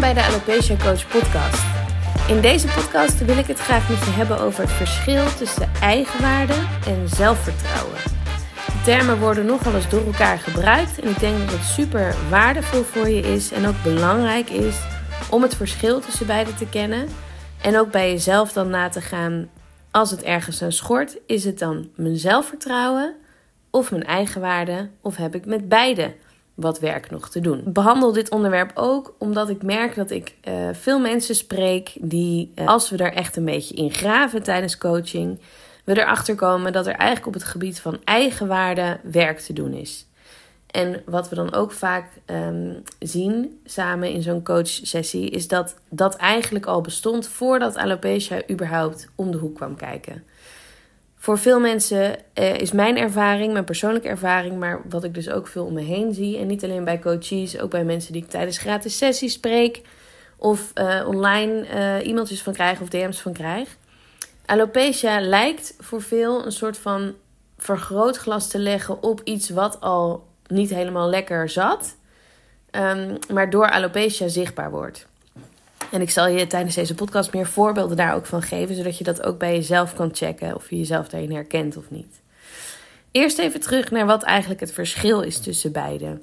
Bij de Alopecia Coach podcast. In deze podcast wil ik het graag met je hebben over het verschil tussen eigenwaarde en zelfvertrouwen. De termen worden nogal eens door elkaar gebruikt en ik denk dat het super waardevol voor je is en ook belangrijk is om het verschil tussen beide te kennen en ook bij jezelf dan na te gaan als het ergens aan schort, is het dan mijn zelfvertrouwen of mijn eigenwaarde of heb ik met beide wat werk nog te doen. Behandel dit onderwerp ook omdat ik merk dat ik uh, veel mensen spreek die, uh, als we daar echt een beetje in graven tijdens coaching, we erachter komen dat er eigenlijk op het gebied van eigenwaarde werk te doen is. En wat we dan ook vaak um, zien samen in zo'n coachsessie, is dat dat eigenlijk al bestond voordat alopecia überhaupt om de hoek kwam kijken. Voor veel mensen uh, is mijn ervaring, mijn persoonlijke ervaring, maar wat ik dus ook veel om me heen zie. En niet alleen bij coaches, ook bij mensen die ik tijdens gratis sessies spreek. Of uh, online uh, e-mailtjes van krijg of DM's van krijg. Alopecia lijkt voor veel een soort van vergrootglas te leggen op iets wat al niet helemaal lekker zat. Um, maar door alopecia zichtbaar wordt. En ik zal je tijdens deze podcast meer voorbeelden daar ook van geven, zodat je dat ook bij jezelf kan checken of je jezelf daarin herkent of niet. Eerst even terug naar wat eigenlijk het verschil is tussen beide.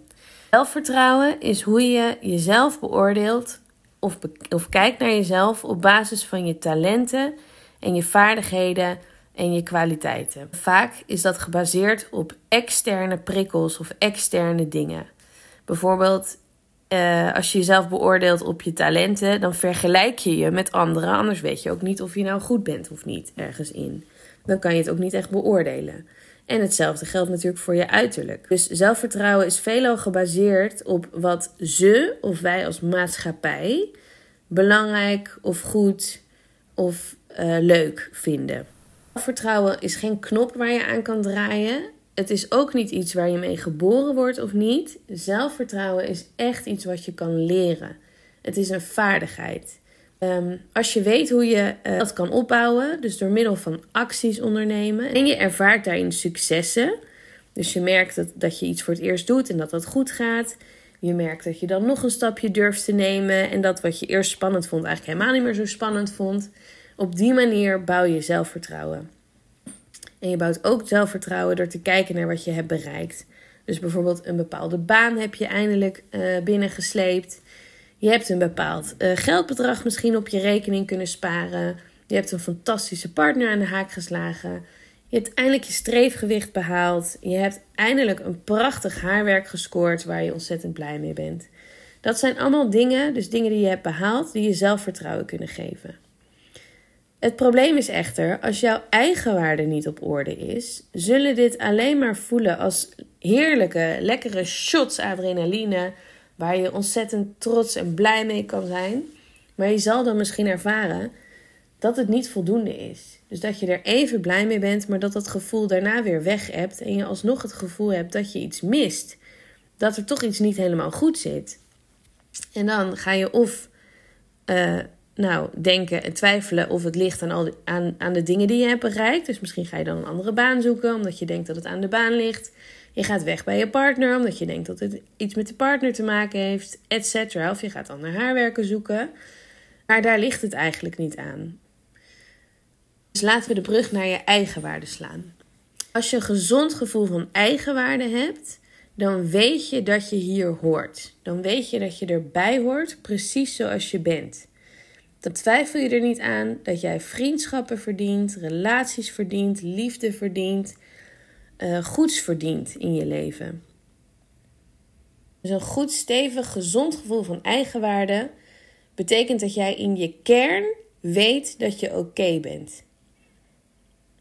Zelfvertrouwen is hoe je jezelf beoordeelt of, of kijkt naar jezelf op basis van je talenten en je vaardigheden en je kwaliteiten. Vaak is dat gebaseerd op externe prikkels of externe dingen. Bijvoorbeeld, uh, als je jezelf beoordeelt op je talenten, dan vergelijk je je met anderen. Anders weet je ook niet of je nou goed bent of niet ergens in. Dan kan je het ook niet echt beoordelen. En hetzelfde geldt natuurlijk voor je uiterlijk. Dus zelfvertrouwen is veelal gebaseerd op wat ze of wij als maatschappij belangrijk of goed of uh, leuk vinden. Zelfvertrouwen is geen knop waar je aan kan draaien het is ook niet iets waar je mee geboren wordt of niet. Zelfvertrouwen is echt iets wat je kan leren. Het is een vaardigheid. Um, als je weet hoe je uh, dat kan opbouwen, dus door middel van acties ondernemen, en je ervaart daarin successen, dus je merkt dat, dat je iets voor het eerst doet en dat dat goed gaat. Je merkt dat je dan nog een stapje durft te nemen en dat wat je eerst spannend vond eigenlijk helemaal niet meer zo spannend vond. Op die manier bouw je zelfvertrouwen. En je bouwt ook zelfvertrouwen door te kijken naar wat je hebt bereikt. Dus bijvoorbeeld een bepaalde baan heb je eindelijk uh, binnengesleept. Je hebt een bepaald uh, geldbedrag misschien op je rekening kunnen sparen. Je hebt een fantastische partner aan de haak geslagen. Je hebt eindelijk je streefgewicht behaald. Je hebt eindelijk een prachtig haarwerk gescoord waar je ontzettend blij mee bent. Dat zijn allemaal dingen, dus dingen die je hebt behaald, die je zelfvertrouwen kunnen geven. Het probleem is echter, als jouw eigenwaarde niet op orde is, zullen dit alleen maar voelen als heerlijke, lekkere shots adrenaline, waar je ontzettend trots en blij mee kan zijn. Maar je zal dan misschien ervaren dat het niet voldoende is. Dus dat je er even blij mee bent, maar dat dat gevoel daarna weer weg hebt en je alsnog het gevoel hebt dat je iets mist. Dat er toch iets niet helemaal goed zit. En dan ga je of uh, nou, denken en twijfelen of het ligt aan, al aan, aan de dingen die je hebt bereikt. Dus misschien ga je dan een andere baan zoeken omdat je denkt dat het aan de baan ligt. Je gaat weg bij je partner omdat je denkt dat het iets met de partner te maken heeft, et cetera. Of je gaat dan naar haarwerken zoeken. Maar daar ligt het eigenlijk niet aan. Dus laten we de brug naar je eigenwaarde slaan. Als je een gezond gevoel van eigenwaarde hebt, dan weet je dat je hier hoort. Dan weet je dat je erbij hoort, precies zoals je bent. Dan twijfel je er niet aan dat jij vriendschappen verdient, relaties verdient, liefde verdient, uh, goeds verdient in je leven. Dus een goed, stevig, gezond gevoel van eigenwaarde betekent dat jij in je kern weet dat je oké bent.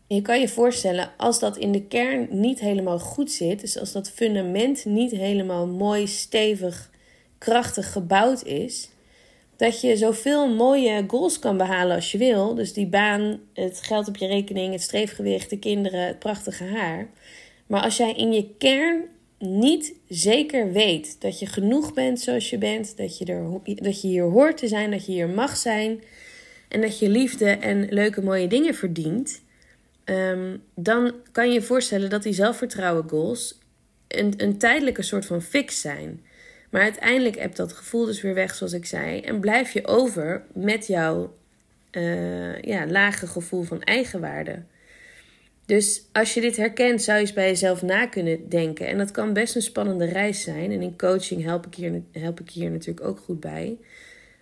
je kan je voorstellen, als dat in de kern niet helemaal goed zit, dus als dat fundament niet helemaal mooi, stevig, krachtig gebouwd is, dat je zoveel mooie goals kan behalen als je wil. Dus die baan, het geld op je rekening, het streefgewicht, de kinderen, het prachtige haar. Maar als jij in je kern niet zeker weet dat je genoeg bent zoals je bent, dat je, er, dat je hier hoort te zijn, dat je hier mag zijn en dat je liefde en leuke mooie dingen verdient, um, dan kan je je voorstellen dat die zelfvertrouwen goals een, een tijdelijke soort van fix zijn. Maar uiteindelijk hebt dat gevoel dus weer weg, zoals ik zei. En blijf je over met jouw uh, ja, lage gevoel van eigenwaarde. Dus als je dit herkent, zou je eens bij jezelf na kunnen denken. En dat kan best een spannende reis zijn. En in coaching help ik hier, help ik hier natuurlijk ook goed bij.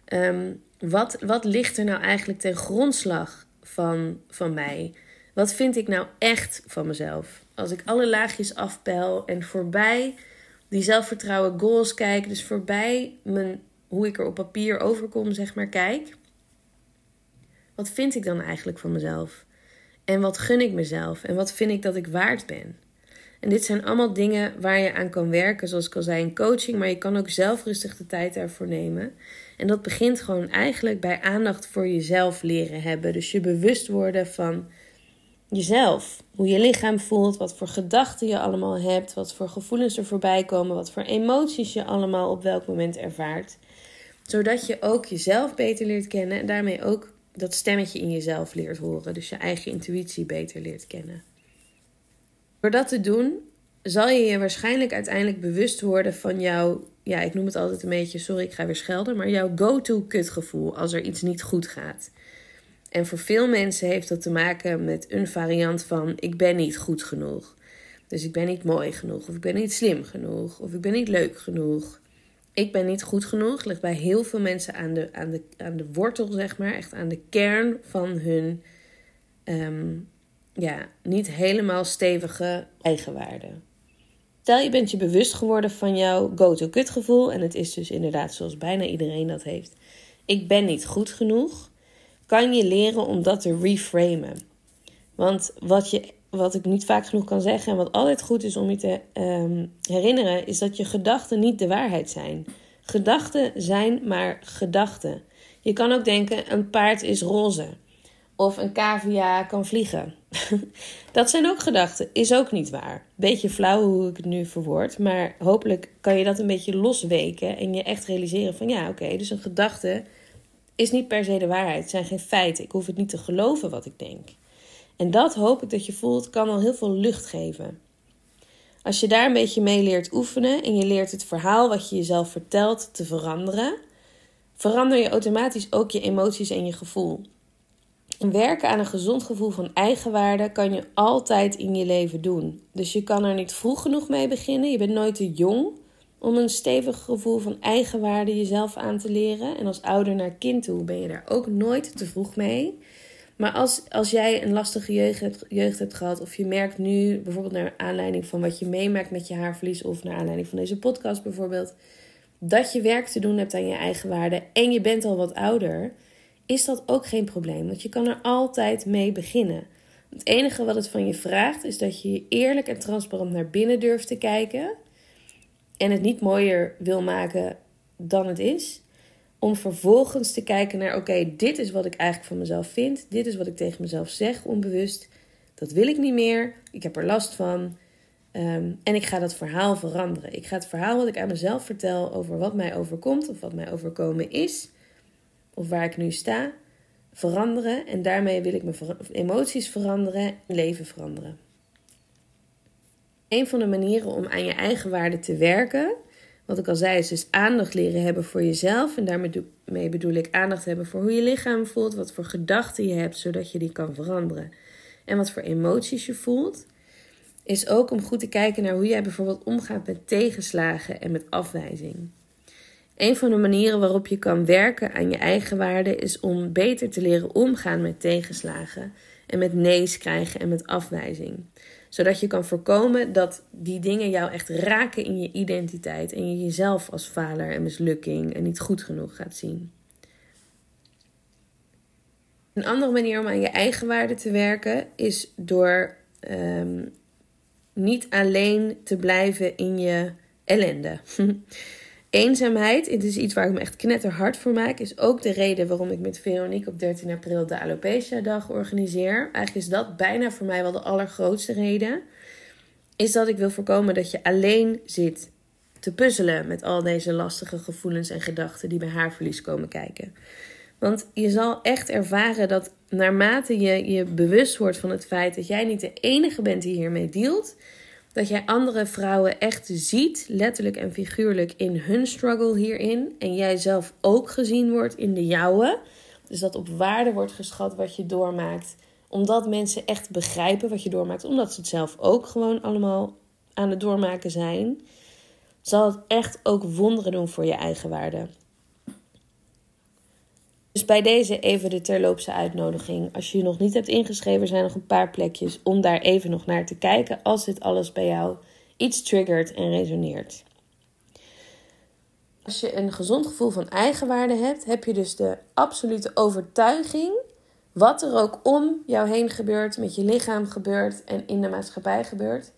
Ehm, wat, wat ligt er nou eigenlijk ten grondslag van, van mij? Wat vind ik nou echt van mezelf? Als ik alle laagjes afpel en voorbij die zelfvertrouwen goals kijk, dus voorbij mijn, hoe ik er op papier overkom, zeg maar, kijk. Wat vind ik dan eigenlijk van mezelf? En wat gun ik mezelf? En wat vind ik dat ik waard ben? En dit zijn allemaal dingen waar je aan kan werken, zoals ik al zei in coaching, maar je kan ook zelf rustig de tijd daarvoor nemen. En dat begint gewoon eigenlijk bij aandacht voor jezelf leren hebben. Dus je bewust worden van jezelf. Hoe je lichaam voelt, wat voor gedachten je allemaal hebt, wat voor gevoelens er voorbij komen, wat voor emoties je allemaal op welk moment ervaart. Zodat je ook jezelf beter leert kennen en daarmee ook dat stemmetje in jezelf leert horen. Dus je eigen intuïtie beter leert kennen. Door dat te doen, zal je je waarschijnlijk uiteindelijk bewust worden van jouw, ja, ik noem het altijd een beetje, sorry, ik ga weer schelden, maar jouw go-to kutgevoel als er iets niet goed gaat. En voor veel mensen heeft dat te maken met een variant van ik ben niet goed genoeg. Dus ik ben niet mooi genoeg, of ik ben niet slim genoeg, of ik ben niet leuk genoeg. Ik ben niet goed genoeg ligt bij heel veel mensen aan de, aan de, aan de wortel, zeg maar, echt aan de kern van hun ehm, ja, niet helemaal stevige eigenwaarde. Stel je bent je bewust geworden van jouw go-to-kut gevoel, en het is dus inderdaad zoals bijna iedereen dat heeft. Ik ben niet goed genoeg kan je leren om dat te reframen. Want wat, je, wat ik niet vaak genoeg kan zeggen en wat altijd goed is om je te ehm, herinneren, is dat je gedachten niet de waarheid zijn. Gedachten zijn maar gedachten. Je kan ook denken: een paard is roze. Of een cavia kan vliegen. dat zijn ook gedachten. Is ook niet waar. Beetje flauw hoe ik het nu verwoord. Maar hopelijk kan je dat een beetje losweken. En je echt realiseren van ja, oké, dus een gedachte is niet per se de waarheid. Het zijn geen feiten. Ik hoef het niet te geloven wat ik denk. En dat hoop ik dat je voelt, kan al heel veel lucht geven. Als je daar een beetje mee leert oefenen en je leert het verhaal wat je jezelf vertelt te veranderen, verander je automatisch ook je emoties en je gevoel. En werken aan een gezond gevoel van eigenwaarde kan je altijd in je leven doen. Dus je kan er niet vroeg genoeg mee beginnen. Je bent nooit te jong om een stevig gevoel van eigenwaarde jezelf aan te leren. En als ouder naar kind toe ben je daar ook nooit te vroeg mee. Maar als, als jij een lastige jeugd hebt, jeugd hebt gehad, of je merkt nu, bijvoorbeeld naar aanleiding van wat je meemaakt met je haarverlies, of naar aanleiding van deze podcast bijvoorbeeld, dat je werk te doen hebt aan je eigen waarde en je bent al wat ouder, is dat ook geen probleem. Want je kan er altijd mee beginnen. Het enige wat het van je vraagt, is dat je je eerlijk en transparant naar binnen durft te kijken en het niet mooier wil maken dan het is. Om vervolgens te kijken naar: oké, dit is wat ik eigenlijk van mezelf vind. Dit is wat ik tegen mezelf zeg onbewust. Dat wil ik niet meer. Ik heb er last van. Ehm, en ik ga dat verhaal veranderen. Ik ga het verhaal wat ik aan mezelf vertel over wat mij overkomt of wat mij overkomen is, of waar ik nu sta, veranderen. En daarmee wil ik mijn emoties veranderen en leven veranderen. Een van de manieren om aan je eigen waarde te werken, wat ik al zei, is dus aandacht leren hebben voor jezelf. En daarmee bedoel ik aandacht hebben voor hoe je lichaam voelt, wat voor gedachten je hebt, zodat je die kan veranderen. En wat voor emoties je voelt. Is ook om goed te kijken naar hoe jij bijvoorbeeld omgaat met tegenslagen en met afwijzing. Een van de manieren waarop je kan werken aan je eigen waarde is om beter te leren omgaan met tegenslagen en met nee's krijgen en met afwijzing zodat je kan voorkomen dat die dingen jou echt raken in je identiteit. En je jezelf als faler en mislukking en niet goed genoeg gaat zien. Een andere manier om aan je eigen waarde te werken is door ehm, niet alleen te blijven in je ellende. Eenzaamheid, het is iets waar ik me echt knetterhard voor maak, is ook de reden waarom ik met Veronique op 13 april de Alopecia Dag organiseer. Eigenlijk is dat bijna voor mij wel de allergrootste reden. Is dat ik wil voorkomen dat je alleen zit te puzzelen met al deze lastige gevoelens en gedachten die bij haarverlies komen kijken. Want je zal echt ervaren dat naarmate je je bewust wordt van het feit dat jij niet de enige bent die hiermee dealt, Dat jij andere vrouwen echt ziet, letterlijk en figuurlijk, in hun struggle hierin. En jij zelf ook gezien wordt in de jouwe. Dus dat op waarde wordt geschat wat je doormaakt. Omdat mensen echt begrijpen wat je doormaakt. Omdat ze het zelf ook gewoon allemaal aan het doormaken zijn. Zal het echt ook wonderen doen voor je eigen waarde. Dus bij deze even de terloopse uitnodiging. Als je je nog niet hebt ingeschreven, zijn er nog een paar plekjes om daar even nog naar te kijken. Als dit alles bij jou iets triggert en resoneert. Als je een gezond gevoel van eigenwaarde hebt, heb je dus de absolute overtuiging, wat er ook om jou heen gebeurt, met je lichaam gebeurt en in de maatschappij gebeurt,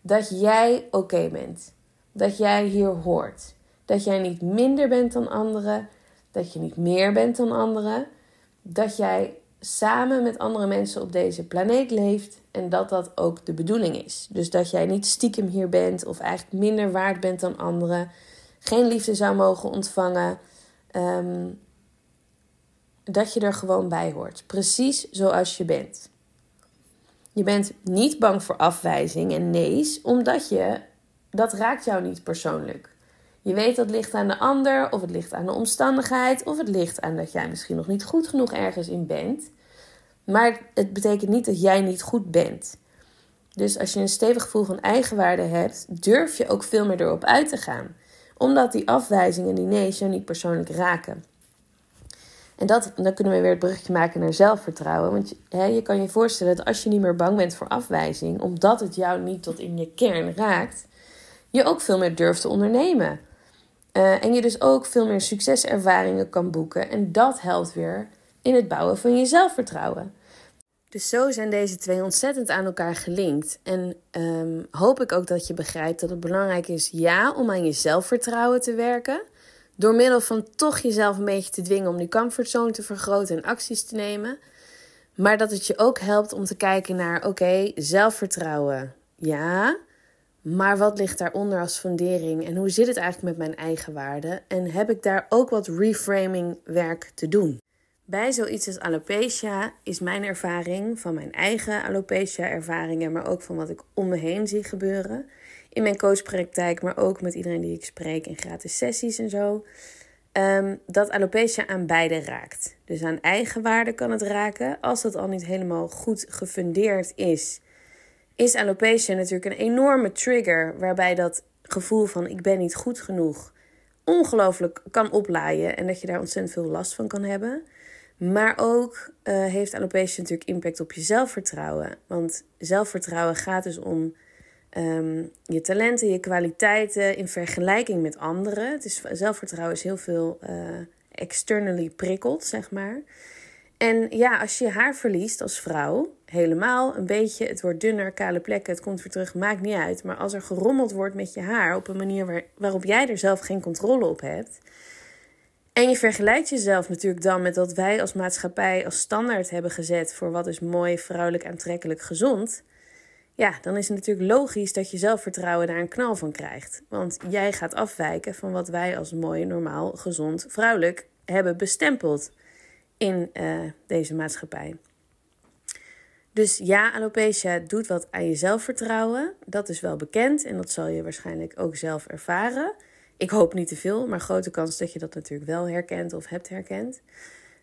dat jij oké bent. Dat jij hier hoort. Dat jij niet minder bent dan anderen, dat je niet meer bent dan anderen, dat jij samen met andere mensen op deze planeet leeft en dat dat ook de bedoeling is. Dus dat jij niet stiekem hier bent of eigenlijk minder waard bent dan anderen, geen liefde zou mogen ontvangen, ehm, dat je er gewoon bij hoort, precies zoals je bent. Je bent niet bang voor afwijzing en nee's, omdat je dat raakt jou niet persoonlijk. Je weet dat het ligt aan de ander, of het ligt aan de omstandigheid, of het ligt aan dat jij misschien nog niet goed genoeg ergens in bent. Maar het betekent niet dat jij niet goed bent. Dus als je een stevig gevoel van eigenwaarde hebt, durf je ook veel meer erop uit te gaan. Omdat die afwijzingen, die nee's jou niet persoonlijk raken. En dat, dan kunnen we weer het brugje maken naar zelfvertrouwen. Want je kan je voorstellen dat als je niet meer bang bent voor afwijzing, omdat het jou niet tot in je kern raakt, je ook veel meer durft te ondernemen. Uh, en je dus ook veel meer succeservaringen kan boeken. En dat helpt weer in het bouwen van je zelfvertrouwen. Dus zo zijn deze twee ontzettend aan elkaar gelinkt. En um, hoop ik ook dat je begrijpt dat het belangrijk is, ja, om aan je zelfvertrouwen te werken. Door middel van toch jezelf een beetje te dwingen om die comfortzone te vergroten en acties te nemen. Maar dat het je ook helpt om te kijken naar: oké, zelfvertrouwen. Ja, maar wat ligt daaronder als fundering en hoe zit het eigenlijk met mijn eigen waarde? En heb ik daar ook wat reframing werk te doen? Bij zoiets als alopecia is mijn ervaring van mijn eigen alopecia ervaringen, maar ook van wat ik om me heen zie gebeuren in mijn coachpraktijk, maar ook met iedereen die ik spreek in gratis sessies en zo. Um, dat alopecia aan beide raakt. Dus aan eigen waarde kan het raken als dat al niet helemaal goed gefundeerd is is alopecia natuurlijk een enorme trigger waarbij dat gevoel van ik ben niet goed genoeg ongelooflijk kan oplaaien en dat je daar ontzettend veel last van kan hebben. Maar ook uh, heeft alopecia natuurlijk impact op je zelfvertrouwen. Want zelfvertrouwen gaat dus om um, je talenten, je kwaliteiten in vergelijking met anderen. Het is, zelfvertrouwen is heel veel uh, externally prikkeld, zeg maar. En ja, als je haar verliest als vrouw, helemaal een beetje, het wordt dunner, kale plekken, het komt weer terug, maakt niet uit. Maar als er gerommeld wordt met je haar op een manier waar, waarop jij er zelf geen controle op hebt. En je vergelijkt jezelf natuurlijk dan met wat wij als maatschappij als standaard hebben gezet voor wat is mooi, vrouwelijk, aantrekkelijk, gezond. Ja, dan is het natuurlijk logisch dat je zelfvertrouwen daar een knal van krijgt. Want jij gaat afwijken van wat wij als mooi, normaal, gezond, vrouwelijk hebben bestempeld in uh, deze maatschappij. Dus ja, alopecia doet wat aan je zelfvertrouwen. Dat is wel bekend en dat zal je waarschijnlijk ook zelf ervaren. Ik hoop niet te veel, maar grote kans dat je dat natuurlijk wel herkent of hebt herkend.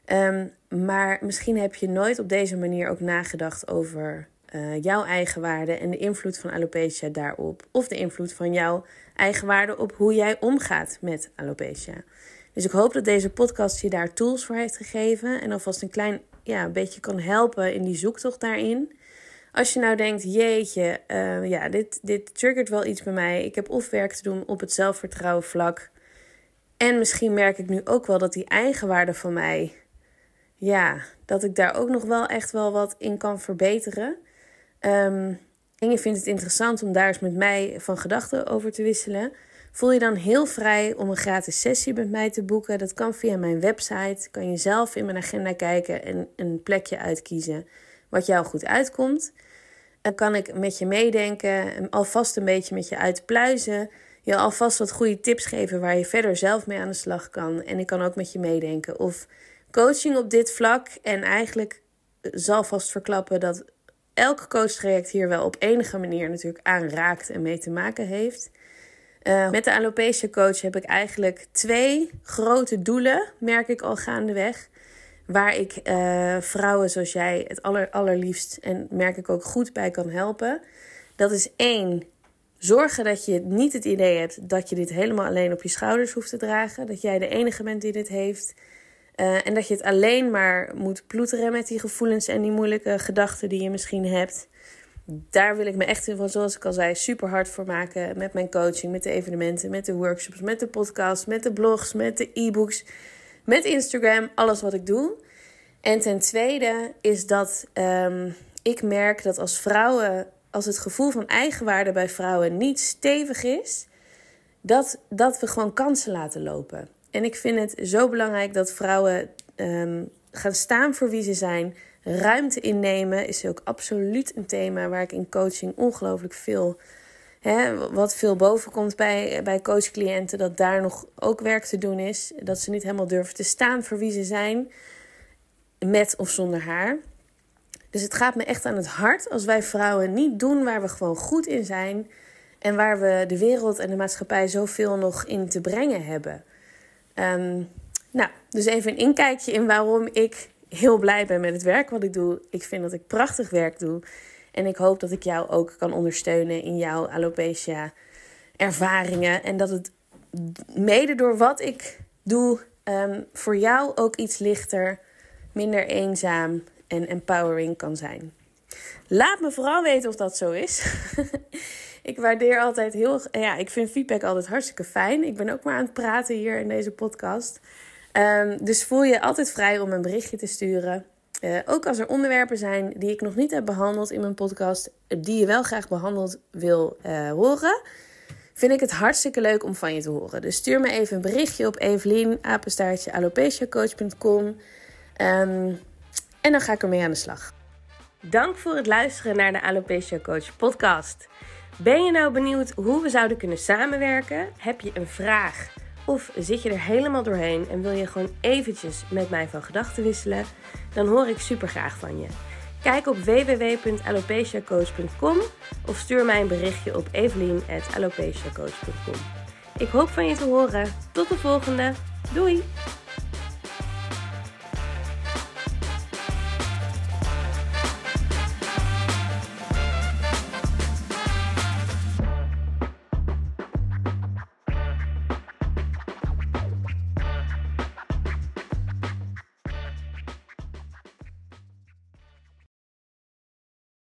Um, maar misschien heb je nooit op deze manier ook nagedacht over uh, jouw eigenwaarde en de invloed van alopecia daarop. Of de invloed van jouw eigenwaarde op hoe jij omgaat met alopecia. Dus ik hoop dat deze podcast je daar tools voor heeft gegeven en alvast een klein ja, een beetje kan helpen in die zoektocht daarin. Als je nou denkt, jeetje, uh, ja, dit, dit triggert wel iets bij mij. Ik heb of werk te doen op het zelfvertrouwen vlak. En misschien merk ik nu ook wel dat die eigenwaarde van mij, ja, dat ik daar ook nog wel echt wel wat in kan verbeteren. Um, en je vindt het interessant om daar eens met mij van gedachten over te wisselen. Voel je dan heel vrij om een gratis sessie met mij te boeken. Dat kan via mijn website. Kan je zelf in mijn agenda kijken en een plekje uitkiezen wat jou goed uitkomt. Dan kan ik met je meedenken, alvast een beetje met je uitpluizen. Je alvast wat goede tips geven waar je verder zelf mee aan de slag kan. En ik kan ook met je meedenken. Of coaching op dit vlak. En eigenlijk zal vast verklappen dat elk coachtraject hier wel op enige manier natuurlijk aanraakt en mee te maken heeft. Uh, met de alopecia coach heb ik eigenlijk twee grote doelen, merk ik al gaandeweg. Waar ik uh, vrouwen zoals jij het aller, allerliefst en merk ik ook goed bij kan helpen. Dat is één, zorgen dat je niet het idee hebt dat je dit helemaal alleen op je schouders hoeft te dragen. Dat jij de enige bent die dit heeft. Uh, en dat je het alleen maar moet ploeteren met die gevoelens en die moeilijke gedachten die je misschien hebt. Daar wil ik me echt, in, zoals ik al zei, super hard voor maken. Met mijn coaching, met de evenementen, met de workshops, met de podcast, met de blogs, met de e-books, met Instagram, alles wat ik doe. En ten tweede is dat um, ik merk dat als vrouwen, als het gevoel van eigenwaarde bij vrouwen niet stevig is, dat, dat we gewoon kansen laten lopen. En ik vind het zo belangrijk dat vrouwen um, gaan staan voor wie ze zijn. Ruimte innemen is ook absoluut een thema waar ik in coaching ongelooflijk veel. Hè, wat veel boven komt bij, bij coachcliënten, dat daar nog ook werk te doen is. Dat ze niet helemaal durven te staan voor wie ze zijn, met of zonder haar. Dus het gaat me echt aan het hart als wij vrouwen niet doen waar we gewoon goed in zijn. En waar we de wereld en de maatschappij zoveel nog in te brengen hebben. Um, nou, dus even een inkijkje in waarom ik heel blij ben met het werk wat ik doe. Ik vind dat ik prachtig werk doe. En ik hoop dat ik jou ook kan ondersteunen in jouw alopecia ervaringen. En dat het mede door wat ik doe um, voor jou ook iets lichter, minder eenzaam en empowering kan zijn. Laat me vooral weten of dat zo is. ik waardeer altijd heel. Ja, ik vind feedback altijd hartstikke fijn. Ik ben ook maar aan het praten hier in deze podcast. Um, dus voel je altijd vrij om een berichtje te sturen. Uh, ook als er onderwerpen zijn die ik nog niet heb behandeld in mijn podcast, die je wel graag behandeld wil uh, horen, vind ik het hartstikke leuk om van je te horen. Dus stuur me even een berichtje op Evelien, apenstaartje, alopeciacoach.com. Um, en dan ga ik ermee aan de slag. Dank voor het luisteren naar de Alopecia Coach podcast. Ben je nou benieuwd hoe we zouden kunnen samenwerken? Heb je een vraag? Of zit je er helemaal doorheen en wil je gewoon eventjes met mij van gedachten wisselen? Dan hoor ik super graag van je. Kijk op www.alopeciacoach.com of stuur mij een berichtje op evelien.alopeciacoach.com. Ik hoop van je te horen. Tot de volgende. Doei!